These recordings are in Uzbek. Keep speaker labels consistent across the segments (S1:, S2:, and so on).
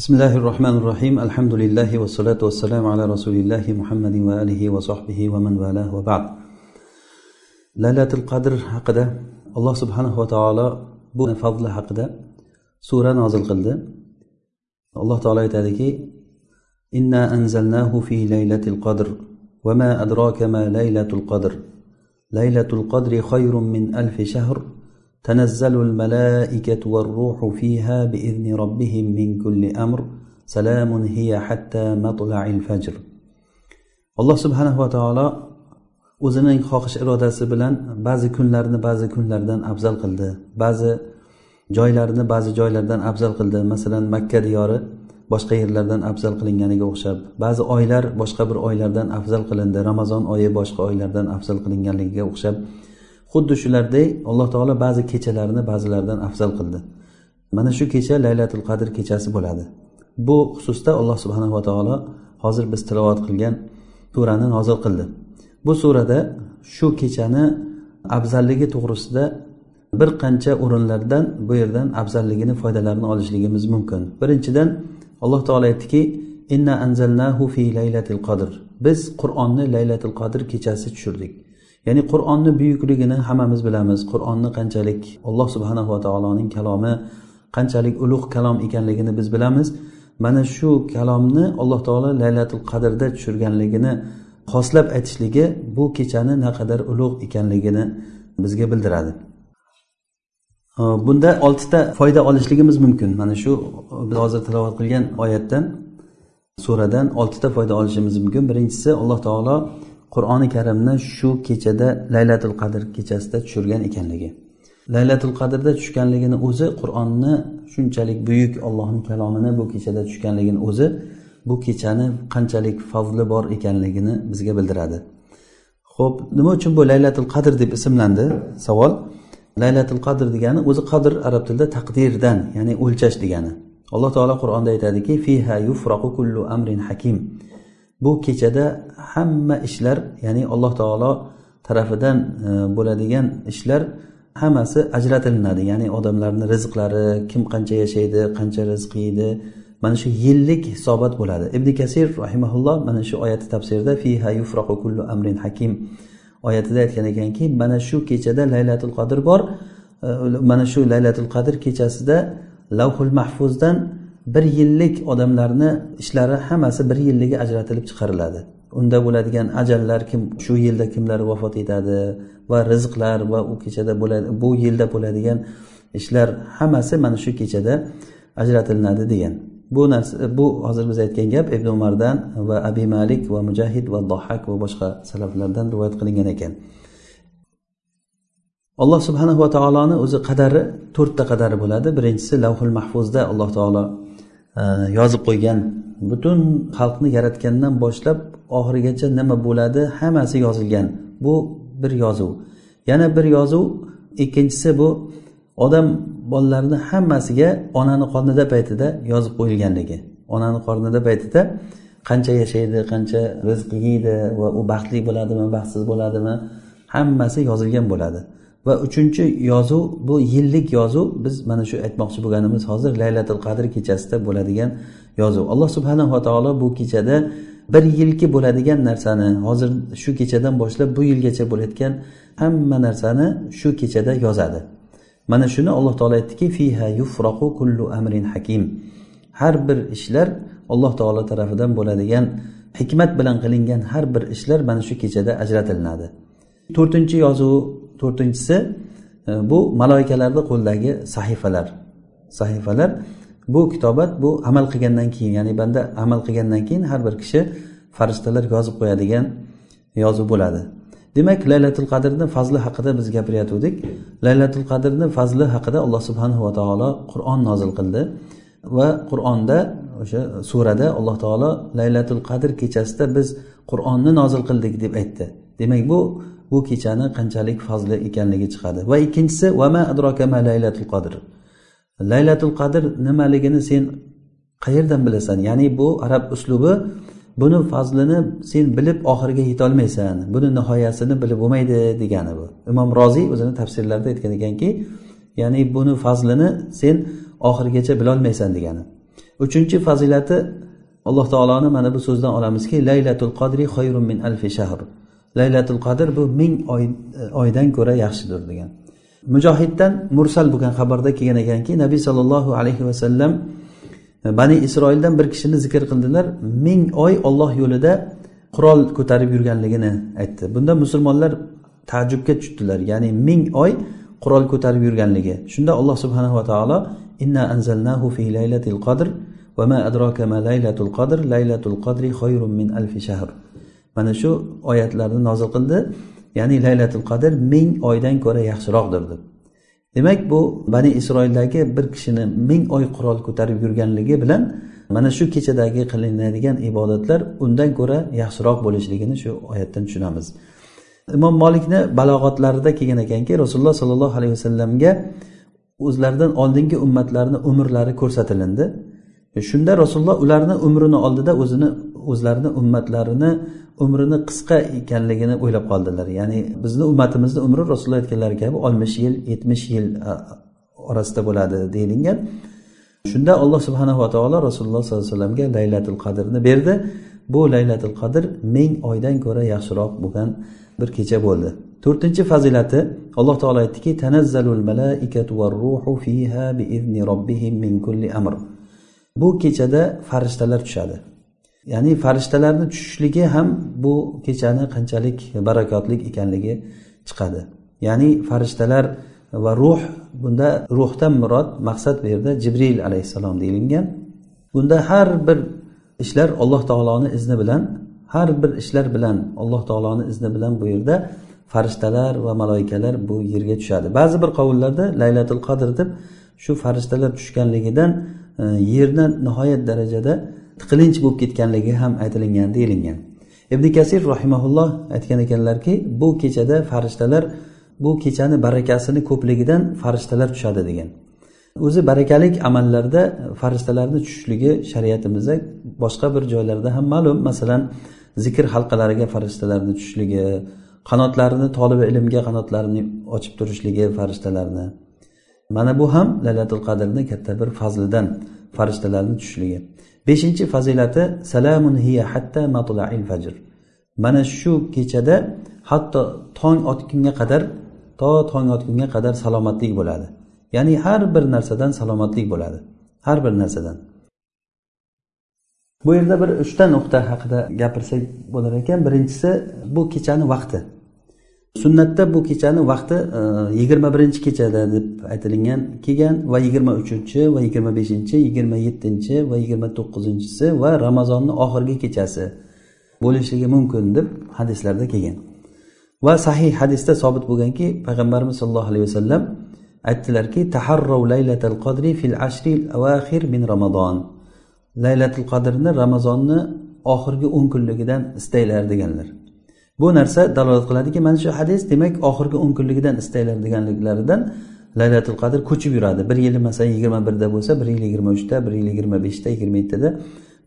S1: بسم الله الرحمن الرحيم الحمد لله والصلاة والسلام على رسول الله محمد وآله وصحبه ومن والاه وبعد laylatul qadr haqida alloh subhanava taolo bu fazli haqida sura nozil qildi. Alloh taolo aytadiki inna anzalnahu fi laylatil qadr وما أدراك ما ليلة القدر ليلة القدر خير من ألف شهر تنزل الملائكة والروح فيها بإذن ربهم من كل أمر سلام هي حتى مطلع الفجر alloh subhanava taolo o'zining xohish irodasi bilan ba'zi kunlarni ba'zi kunlardan afzal qildi ba'zi joylarni ba'zi joylardan afzal qildi masalan makka diyori boshqa yerlardan afzal qilinganiga o'xshab ba'zi oylar boshqa bir oylardan afzal qilindi ramazon oyi boshqa oylardan afzal qilinganligiga o'xshab xuddi shularday alloh taolo ba'zi kechalarni ba'zilaridan afzal qildi. Mana shu kecha laylatul qadr kechasi bo'ladi. Bu xususda alloh subhanava taolo hozir biz tilovat qilgan surani nozil qildi. Bu surada shu kechani afzalligi to'g'risida bir qancha o'rinlardan bu yerdan afzalligini foydalarini olishligimiz mumkin. Birinchidan alloh taolo aytdiki inna anzalnahu fi laylatil qadr. Biz qur'onni laylatul qadr kechasi tushirdik. Ya'ni qur'onni buyukligini hammamiz bilamiz. Qur'onni qanchalik alloh subhanava taoloning kalomi qanchalik ulug' kalom ekanligini biz bilamiz. Mana shu kalomni alloh taolo laylatul qadrda tushirganligini xoslab aytishligi bu kechani naqadar ulug' ekanligini bizga bildiradi. Bunda oltita foyda olishligimiz mumkin. Mana shu biz hozir tilovat qilgan oyatdan suradan oltita foyda olishimiz mumkin. Birinchisi alloh taolo qur'oni karimni shu kechada laylatul qadr kechasida tushirgan ekanligi. Laylatul qadrda tushganligini o'zi qur'onni shunchalik buyuk ollohni kalomini bu kechada tushganligini o'zi bu kechani qanchalik fazli bor ekanligini bizga bildiradi. Ho'p nima uchun bu laylatul qadr deb ismlandi savol? Laylatul qadr degani o'zi qadr arab tilida taqdirdan ya'ni o'lchash degani. Alloh taolo qur'onda aytadiki fiha yufraqu kullu amrin hakim. Bu kechada hamma ishlar ya'ni alloh taolo tarafidan e, bo'ladigan ishlar hammasi ajratilinadi ya'ni odamlarni rizqlari kim qancha yashaydi qancha rizq yeydi mana shu yillik hisobot bo'ladi. Ibn kasir rahimaulloh mana shu oyatni tafsirida fiha yufraqu kullu amrin hakim oyatida aytgan ekanki mana shu kechada laylatul qadr bor. E, mana shu laylatul qadr kechasida lavhul mahfuzdan bir yillik odamlarni ishlari hammasi bir yilligi ajratilib chiqariladi. Unda bo'ladigan ajallar kim shu yilda kimlar vafot etadi va rizqlar va u kechada bo'ladi bu yilda bo'ladigan ishlar hammasi mana shu kechada ajratilinadi degan. Bu narsa bu hozir biz aytgan gap ibn umardan va abi malik va mujahid va dohak va boshqa salaflardan rivoyat qilingan ekan. Alloh subhanava taoloni o'zi qadari to'rtta qadari bo'ladi. Birinchisi lavhul mahfuzda alloh taolo yozib qo'ygan butun xalqni yaratgandan boshlab oxirigacha nima bo'ladi? hammasi yozilgan. Bu bir yozuv. Yana bir yozuv ikkinchisi bu odam bolalarini hammasiga onani qornida paytida yozib qo'yilganligi. Onani qornida paytida qancha yashaydi qancha rizq yeydi va u baxtli bo'ladimi baxtsiz bo'ladimi hammasi yozilgan bo'ladi. Va uchinchi yozuv bu yillik yozuv. Biz mana shu aytmoqchi bo'lganimiz hozir laylatul qadr kechasida bo'ladigan yozuv. Alloh subhanava taolo bu kechada bir yilki bo'ladigan narsani hozir shu kechadan boshlab bu yilgacha bo'layotgan hamma narsani shu kechada yozadi. Mana shuni alloh taolo aytdiki fiha yufraqu kullu amrin hakim. Har bir ishlar alloh taolo tarafidan bo'ladigan hikmat bilan qilingan har bir ishlar mana shu kechada ajratilinadi to'rtinchi yozuv to'rtinchisi e, bu maloikalarni qo'lidagi sahifalar. Sahifalar bu kitobat bu amal qilgandan keyin ya'ni banda amal qilgandan keyin har bir kishi farishtalar yozib qo'yadigan yozuv bo'ladi. Demak laylatul qadrni fazli haqida biz gapirayotgandik laylatul qadrni fazli haqida alloh subhanava taolo qur'on nozil qildi va qur'onda o'sha surada alloh taolo laylatul qadr kechasida biz qur'onni nozil qildik deb aytdi. Demak bu bu kechani qanchalik fazli ekanligi chiqadi. Va ikkinchisi vama adrokama laylatul qadr? Laylatul qadr nimaligini sen qayerdan bilasan? Ya'ni bu arab uslubi buni fazlini sen bilib oxiriga yetolmaysan buni nihoyasini bilib bo'lmaydi degani bu. Imom roziy o'zini tafsirlarida aytgan ekanki ya'ni buni fazlini sen oxirigacha bilolmaysan degani. Uchinchi fazilati alloh taoloni mana bu so'zdan olamizki laylatul qadri xayrun min alfi shahr. Laylatul qadr bu ming oy e, oydan ko'ra yaxshidir degan. Mujohiddan mursal bo'lgan xabarda kelgan ekanki nabiy sollallohu alayhi vasallam e, bani isroildan bir kishini zikr qildilar. Ming oy olloh yo'lida qurol ko'tarib yurganligini aytdi. Bunda musulmonlar taajjubga tushdilar. Ya'ni ming oy qurol ko'tarib yurganligi. Shunda alloh subhanava taolo inna anzalnahu fi laylatil qadr va ma adraka ma laylatul qadr. Laylatul qadri khayrun min alfi shahr. Mana shu oyatlarni nozil qildi. Ya'ni laylatul qadr ming oydan ko'ra yaxshiroqdir deb. Demak bu bani isroildagi bir kishini ming oy qurol ko'tarib yurganligi bilan mana shu kechadagi qilinadigan ibodatlar undan ko'ra yaxshiroq bo'lishligini shu oyatdan tushunamiz. Imom molikni balog'atlarida kelgan ekanki rasululloh sollallohu alayhi vasallamga o'zlaridan oldingi ummatlarni umrlari ko'rsatilindi. Shunda rasululloh ularni umrini oldida o'zini o'zlarini ummatlarini umrini qisqa ekanligini o'ylab qoldilar. Ya'ni bizni ummatimizni umri rasululloh aytganlari kabi oltmish yil yetmish yil orasida bo'ladi deyilgan. Shunda alloh subhanava taolo rasululloh sollallohu alayhi vasallamga laylatul qadrni berdi. Bu laylatul qadr ming oydan ko'ra yaxshiroq bo'lgan bir kecha bo'ldi. To'rtinchi fazilati alloh taolo aytdiki tanazzalul malaikatu var ruhu fiha biizni robbihim min kulli amr. Bu kechada farishtalar tushadi. Ya'ni farishtalarni tushishligi ham bu kechani qanchalik barakotli ekanligi chiqadi. Ya'ni farishtalar va ruh bunda ruhdan murod maqsad bu yerda jibril alayhissalom deyilgan. Bunda har bir ishlar alloh taoloni izni bilan har bir ishlar bilan alloh taoloni izni bilan bu yerda farishtalar va maloikalar bu yerga tushadi. Ba'zi bir qovullarda laylatul qadr deb shu farishtalar tushganligidan e, yerni nihoyat darajada tiqilinch bo'lib ketganligi ham aytilingan deyilgan. Ibn kasir rahimaulloh aytgan ekanlarki bu kechada farishtalar bu kechani barakasini ko'pligidan farishtalar tushadi degan. O'zi barakalik amallarda farishtalarni tushishligi shariatimizda boshqa bir joylarda ham ma'lum. Masalan zikr halqalariga farishtalarni tushishligi qanotlarini tolibi ilmga qanotlarini ochib turishligi farishtalarni. Mana bu ham laylatul qadrni katta bir fazlidan farishtalarni tushishligi beshinchi fazilati salamun hiya hatta matlail fajr. Mana shu kechada hatto tong otgunga qadar to tong otgunga qadar salomatlik bo'ladi. Ya'ni har bir narsadan salomatlik bo'ladi. Har bir narsadan. Bu yerda bir uchta nuqta haqida gapirsak bo'lar ekan. Birinchisi bu kechani vaqti. Sunnatda bu kechani vaqti e, yigirma birinchi kechada deb aytilgan kelgan va yigirma uchinchi va yigirma beshinchi yigirma yettinchi va yigirma to'qqizinchisi va ramazonni oxirgi kechasi bo'lishligi mumkin deb hadislarda kelgan. Va sahih hadisda sobit bo'lganki payg'ambarimiz sollallohu alayhi vasallam aytdilarki taharrov laylatal qadri fil ashril avaxir min ramazon laylatul qadrni ramazonni oxirgi o'n kunligidan istanglar deganlar. Bu narsa dalolat qiladiki mana shu hadis demak oxirgi o'n kunligidan istanglar deganliklaridan laylatul qadr ko'chib yuradi. Bir yili masalan yigirma birda bo'lsa bir yil yigirma uchda bir yil yigirma beshda yigirma yettida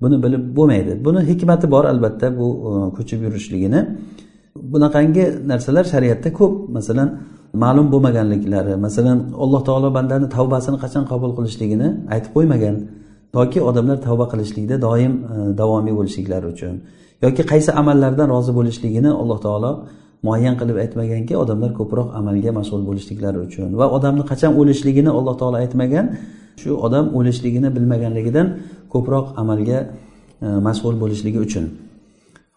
S1: buni bilib bo'lmaydi. Buni hikmati bor albatta bu e, ko'chib yurishligini. Bunaqangi narsalar shariatda ko'p. Masalan ma'lum bo'lmaganliklari masalan alloh taolo bandani tavbasini qachon qabul qilishligini aytib qo'ymagan toki odamlar tavba qilishlikda doim e, davomiy bo'lishliklari uchun. Yoki qaysi amallardan rozi bo'lishligini alloh taolo muayyan qilib aytmaganki odamlar ko'proq amalga mashg'ul bo'lishliklari uchun va odamni qachon o'lishligini alloh taolo aytmagan. Shu odam o'lishligini bilmaganligidan ko'proq amalga e, mashg'ul bo'lishligi uchun.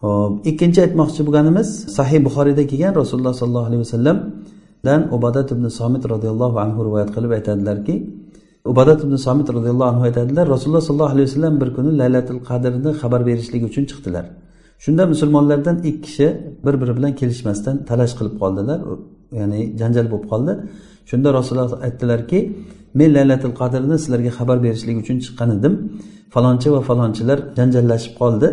S1: Ho'p ikkinchi aytmoqchi bo'lganimiz sahih buxoriyda kelgan rasululloh sollallohu alayhi vasallamdan ubadat ibn somit roziyallohu anhu rivoyat qilib aytadilarki ubadat ibn somit roziyallohu anhu aytadilar rasululloh sollallohu alayhi vasallam bir kuni laylatul qadrni xabar berishlik uchun chiqdilar. Shunda musulmonlardan ikki kishi bir biri bilan kelishmasdan talash qilib qoldilar. Ya'ni janjal bo'lib qoldi. Shunda rasululloh aytdilarki men laylatul qadrni sizlarga xabar berishlik uchun chiqqan edim. Falonchi va falonchilar janjallashib qoldi.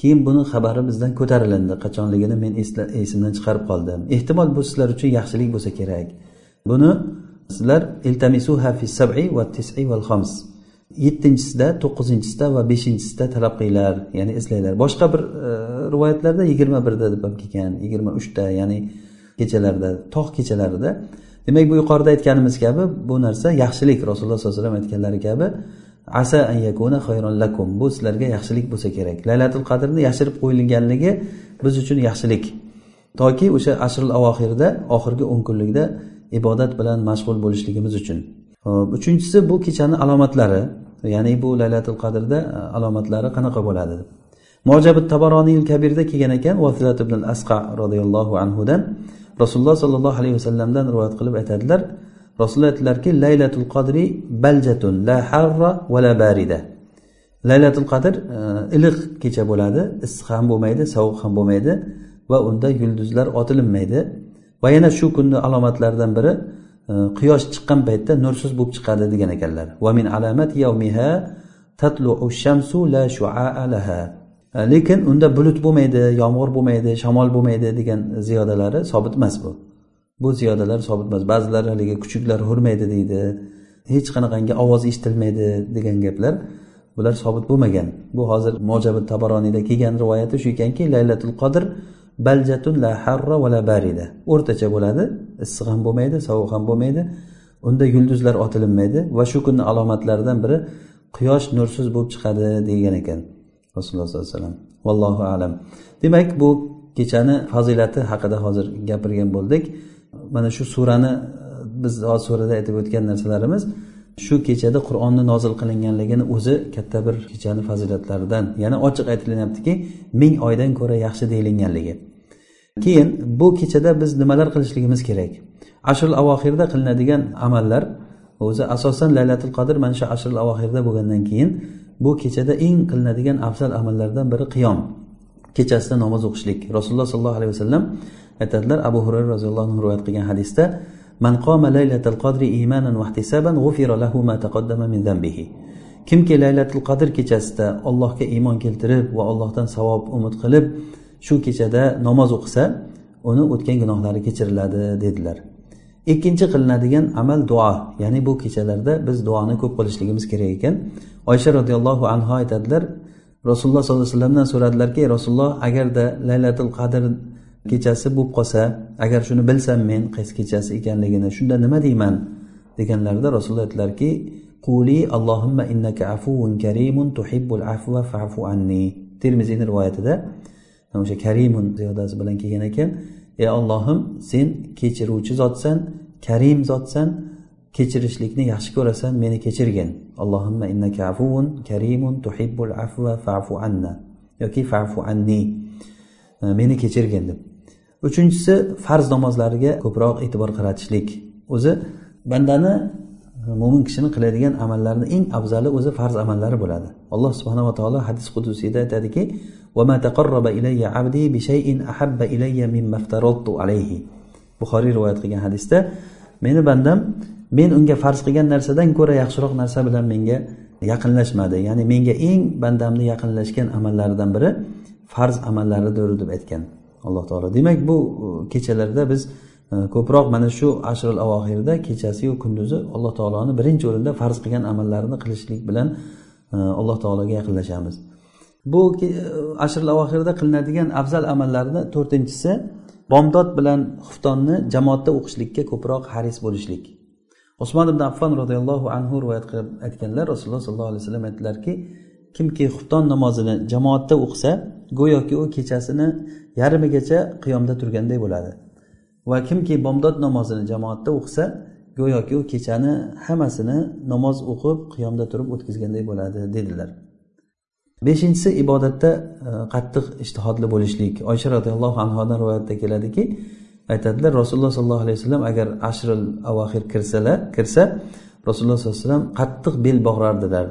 S1: Keyin buni xabari bizdan ko'tarilindi. Qachonligini men esimdan chiqarib qoldim. Ehtimol bu sizlar uchun yaxshilik bo'lsa kerak. Buni sizlar iltamisuha fi sab'i va tis'i val xams yettinchisida to'qqizinchisida va beshinchisida talab qilinglar ya'ni izlanglar boshqa bir e, rivoyatlarda yigirma birda deb ham kelgan yigirma uchda ya'ni kechalarda tog' kechalarida. Demak bu yuqorida aytganimiz kabi bu narsa yaxshilik rasululloh sollallohu alayhi vasallam aytganlari kabi asa an yakuna khayron lakum. Bu sizlarga yaxshilik bo'lsa kerak. Laylatul qadrni yashirib qo'yilganligi biz uchun yaxshilik. Toki o'sha ashrul avoxirda oxirgi o'n kunlikda ibodat bilan mashg'ul bo'lishligimiz uchun. Hop uchinchisi bu kechani alomatlari ya'ni bu laylatul qadrda e, alomatlari qanaqa bo'ladi? Mojabit tabaroniy kabirda kelgan ekan vasilat ibn asqa roziyallohu anhudan. Rasululloh sollallohu alayhi vasallamdan rivoyat qilib aytadilar rasululloh aytdilarki laylatul qadri baljatun la harra va la barida. Laylatul qadr e, iliq kecha bo'ladi issiq ham bo'lmaydi sovuq ham bo'lmaydi va unda yulduzlar otilinmaydi. Va yana shu kunni alomatlaridan biri quyosh chiqqan paytda nursiz bo'lib chiqadi degan ekanlar. Va min alamat yawmiha tatlu'u shamsu la shuaa laha. Lekin unda bulut bo'lmaydi yomg'ir bo'lmaydi shamol bo'lmaydi degan ziyodalari sobit emas bu. Bu ziyodalar sobit emas. Ba'zilar haligi kuchuklar hurmaydi deydi hech qanaqangi ovoz eshitilmaydi degan gaplar bular sobit bo'lmagan. Bu hozir mojabi tabaroniyda kelgan rivoyati shu ekanki laylatul qadr baljatun la harra va la barida. O'rtacha bo'ladi. Issiq ham bo'lmaydi sovuq ham bo'lmaydi. Unda yulduzlar otilinmaydi va shu kunni alomatlaridan biri quyosh nursiz bo'lib chiqadi degan ekan rasululloh sollallohu alayhi vasallam. Vallohu alam. Demak bu kechani fazilati haqida hozir gapirgan bo'ldik. Mana shu surani biz hozir surada aytib o'tgan narsalarimiz shu kechada qur'onni nozil qilinganligini o'zi katta bir kechani fazilatlaridan yana ochiq aytilinyaptiki ming oydan ko'ra yaxshi deyilganligi. Keyin bu kechada biz nimalar qilishligimiz kerak? Ashrul avohirda qilinadigan amallar o'zi asosan laylatul qadr mana shu ashrul avohirda bo'lgandan keyin bu kechada eng qilinadigan afzal amallardan biri qiyom. Kechasida namoz o'qishlik. Rasululloh sollallohu alayhi vasallam aytadilar abu hurayra roziyallohu anhu rivoyat qilgan hadisda man qoma laylatul qadri imanan va ihtisaban g'ufira lahu ma taqaddama min zambihi kimki laylatul qadr kechasida allohga iymon keltirib va allohdan savob umid qilib shu kechada namoz o'qisa uni o'tgan gunohlari kechiriladi dedilar. Ikkinchi qilinadigan amal duo ya'ni bu kechalarda biz duoni ko'p qilishligimiz kerak ekan. Oysha roziyallohu anhu aytadilar rasululloh sollallohu alayhi vasallamdan so'radilarki rasululloh agarda laylatul qadr kechasi bo'lib qolsa agar shuni bilsam men qaysi kechasi ekanligini shunda nima deyman? deganlarida rasululloh aytdilarki quli allohimma innaka afuvun karimun tuhibbul afva fa'fu anni. Termiziyni rivoyatida o'sha karimun ziyodasi bilan kelgan ekan. Ey ollohim sen kechiruvchi zotsan karim zotsan kechirishlikni yaxshi ko'rasan meni kechirgin. Allohimma innaka afuvun karimun tuhibbul afva fa'fu anna. Yoki fa'fu anni. E, meni kechirgin deb. Uchinchisi farz namozlariga ko'proq e'tibor qaratishlik. O'zi bandani mo'min kishini qiladigan amallarni eng afzali o'zi farz amallari bo'ladi. Alloh subhanava taolo hadis qudusiyda aytadiki buxoriy rivoyat qilgan hadisda meni bandam men unga farz qilgan narsadan ko'ra yaxshiroq narsa bilan menga yaqinlashmadi. Ya'ni menga eng bandamni yaqinlashgan amallaridan biri farz amallaridir deb aytgan alloh taolo. Demak bu e, kechalarda biz ko'proq mana shu ashrul avohirda kechasiyu kunduzi alloh taoloni birinchi o'rinda farz qilgan amallarini qilishlik bilan e, alloh taologa yaqinlashamiz. Bu e, ashrul avohirda qilinadigan afzal amallarni to'rtinchisi bomdod bilan xuftonni jamoatda o'qishlikka ko'proq haris bo'lishlik. Usmon ibn affon roziyallohu anhu rivoyat qilib aytganlar rasululloh sollallohu alayhi vasallam aytdilarki kimki xufton namozini jamoatda o'qisa go'yoki u kechasini yarmigacha qiyomda turganday bo'ladi. Va kimki bomdod namozini jamoatda o'qisa go'yoki u kechani hammasini namoz o'qib qiyomda turib o'tkazganday bo'ladi dedilar. Beshinchisi ibodatda e, qattiq ishtihodli bo'lishlik. Oysha roziyallohu anhudan rivoyatda keladiki aytadilar rasululloh sollallohu alayhi vasallam agar ashril avahir kirsalar kirsa rasululloh sollallohu alayhi vasallam qattiq bel bog'rardilar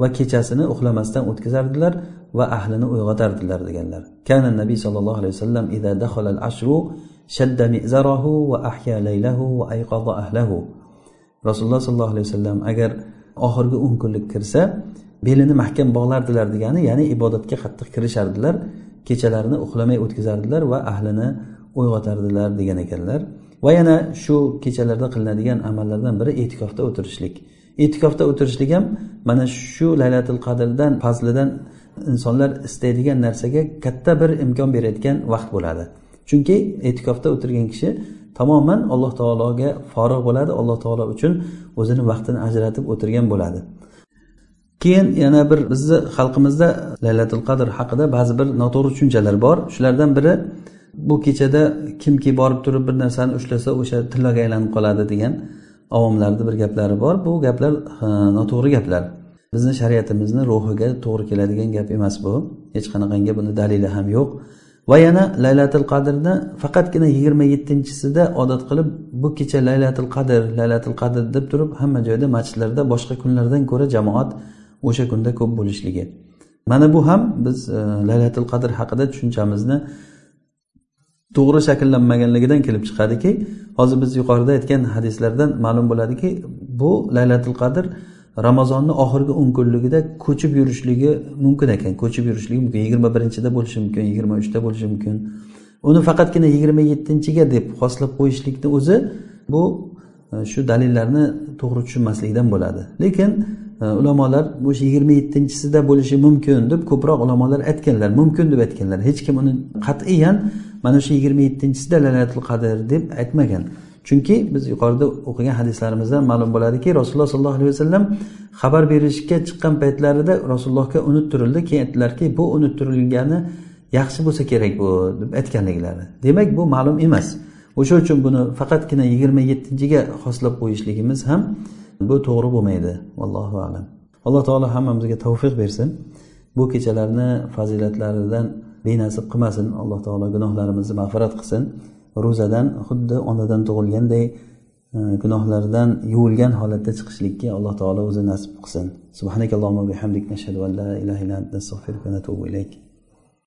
S1: va kechasini uxlamasdan o'tkazardilar va ahlini uyg'otardilar deganlar. Kana nabiy sollallohu alayhi vasallam al ashru shadda mizarahu va ahya laylahu va ayqada ahlahu rasululloh sollallohu alayhi vasallam agar oxirgi o'n kunlik kirsa belini mahkam bog'lardilar degani ya'ni ibodatga qattiq kirishardilar kechalarini uxlamay o'tkazardilar va ahlini uyg'otardilar degan ekanlar. Va yana shu kechalarda qilinadigan amallardan biri e'tikofda o'tirishlik. E'tikofda o'tirishlik ham mana shu laylatul qadrdan fazlidan insonlar istaydigan narsaga katta bir imkon berayotgan vaqt bo'ladi. Chunki e'tikofda o'tirgan kishi tamoman alloh taologa forig' bo'ladi alloh taolo uchun o'zini vaqtini ajratib o'tirgan bo'ladi. Keyin yana bir bizni xalqimizda laylatul qadr haqida ba'zi bir noto'g'ri tushunchalar bor. Shulardan biri bu kechada kimki borib turib bir narsani ushlasa o'sha tillaga aylanib qoladi degan avomlarni bir gaplari bor. Bu gaplar noto'g'ri gaplar. Bizni shariatimizni ruhiga to'g'ri keladigan gap emas bu. Hech qanaqangi buni dalili ham yo'q. Va yana laylatil qadrni faqatgina yigirma yettinchisida odat qilib bu kecha laylatil qadr laylatil qadr deb turib hamma joyda masjidlarda boshqa kunlardan ko'ra jamoat o'sha kunda ko'p bo'lishligi. Mana bu ham biz e, laylatil qadr haqida tushunchamizni to'g'ri shakllanmaganligidan kelib chiqadiki hozir biz yuqorida aytgan hadislardan ma'lum bo'ladiki bu laylatil qadr ramazonni oxirgi o'n kunligida ko'chib yurishligi mumkin ekan. Ko'chib yurishligi mumkin. Yigirma birinchida bo'lishi mumkin yigirma uchda bo'lishi mumkin. Uni faqatgina yigirma yettinchiga deb xoslab qo'yishlikni o'zi bu e, shu dalillarni to'g'ri tushunmaslikdan bo'ladi. Lekin e, ulamolar o'sha yigirma yettinchisida bo'lishi mumkin deb ko'proq ulamolar aytganlar mumkin deb aytganlar. Hech kim uni qat'iyan mana shu yigirma yettinchisida lalatul qadr deb aytmagan. Chunki biz yuqorida o'qigan hadislarimizdan ma'lum bo'ladiki rasululloh sollallohu alayhi vasallam xabar berishga chiqqan paytlarida rasulullohga unuttirildi. Keyin aytdilarki bu unuttirilgani yaxshi bo'lsa kerak bu deb aytganliklari. Demak bu ma'lum emas. O'sha uchun buni faqatgina yigirma yettinchiga xoslab qo'yishligimiz ham bu to'g'ri bo'lmaydi. Allohu alam. Alloh taolo hammamizga tavfiq bersin. Bu kechalarni fazilatlaridan benasib qilmasin. Alloh taolo gunohlarimizni mag'firat qilsin. Ro'zadan xuddi onadan tug'ilganday e, gunohlardan yuvilgan holatda chiqishlikka alloh taolo o'zi nasib qilsin. Subhanakallohumma bihamdik nashhadu an la ilaha illa anta astag'firuka va natubu ilayk.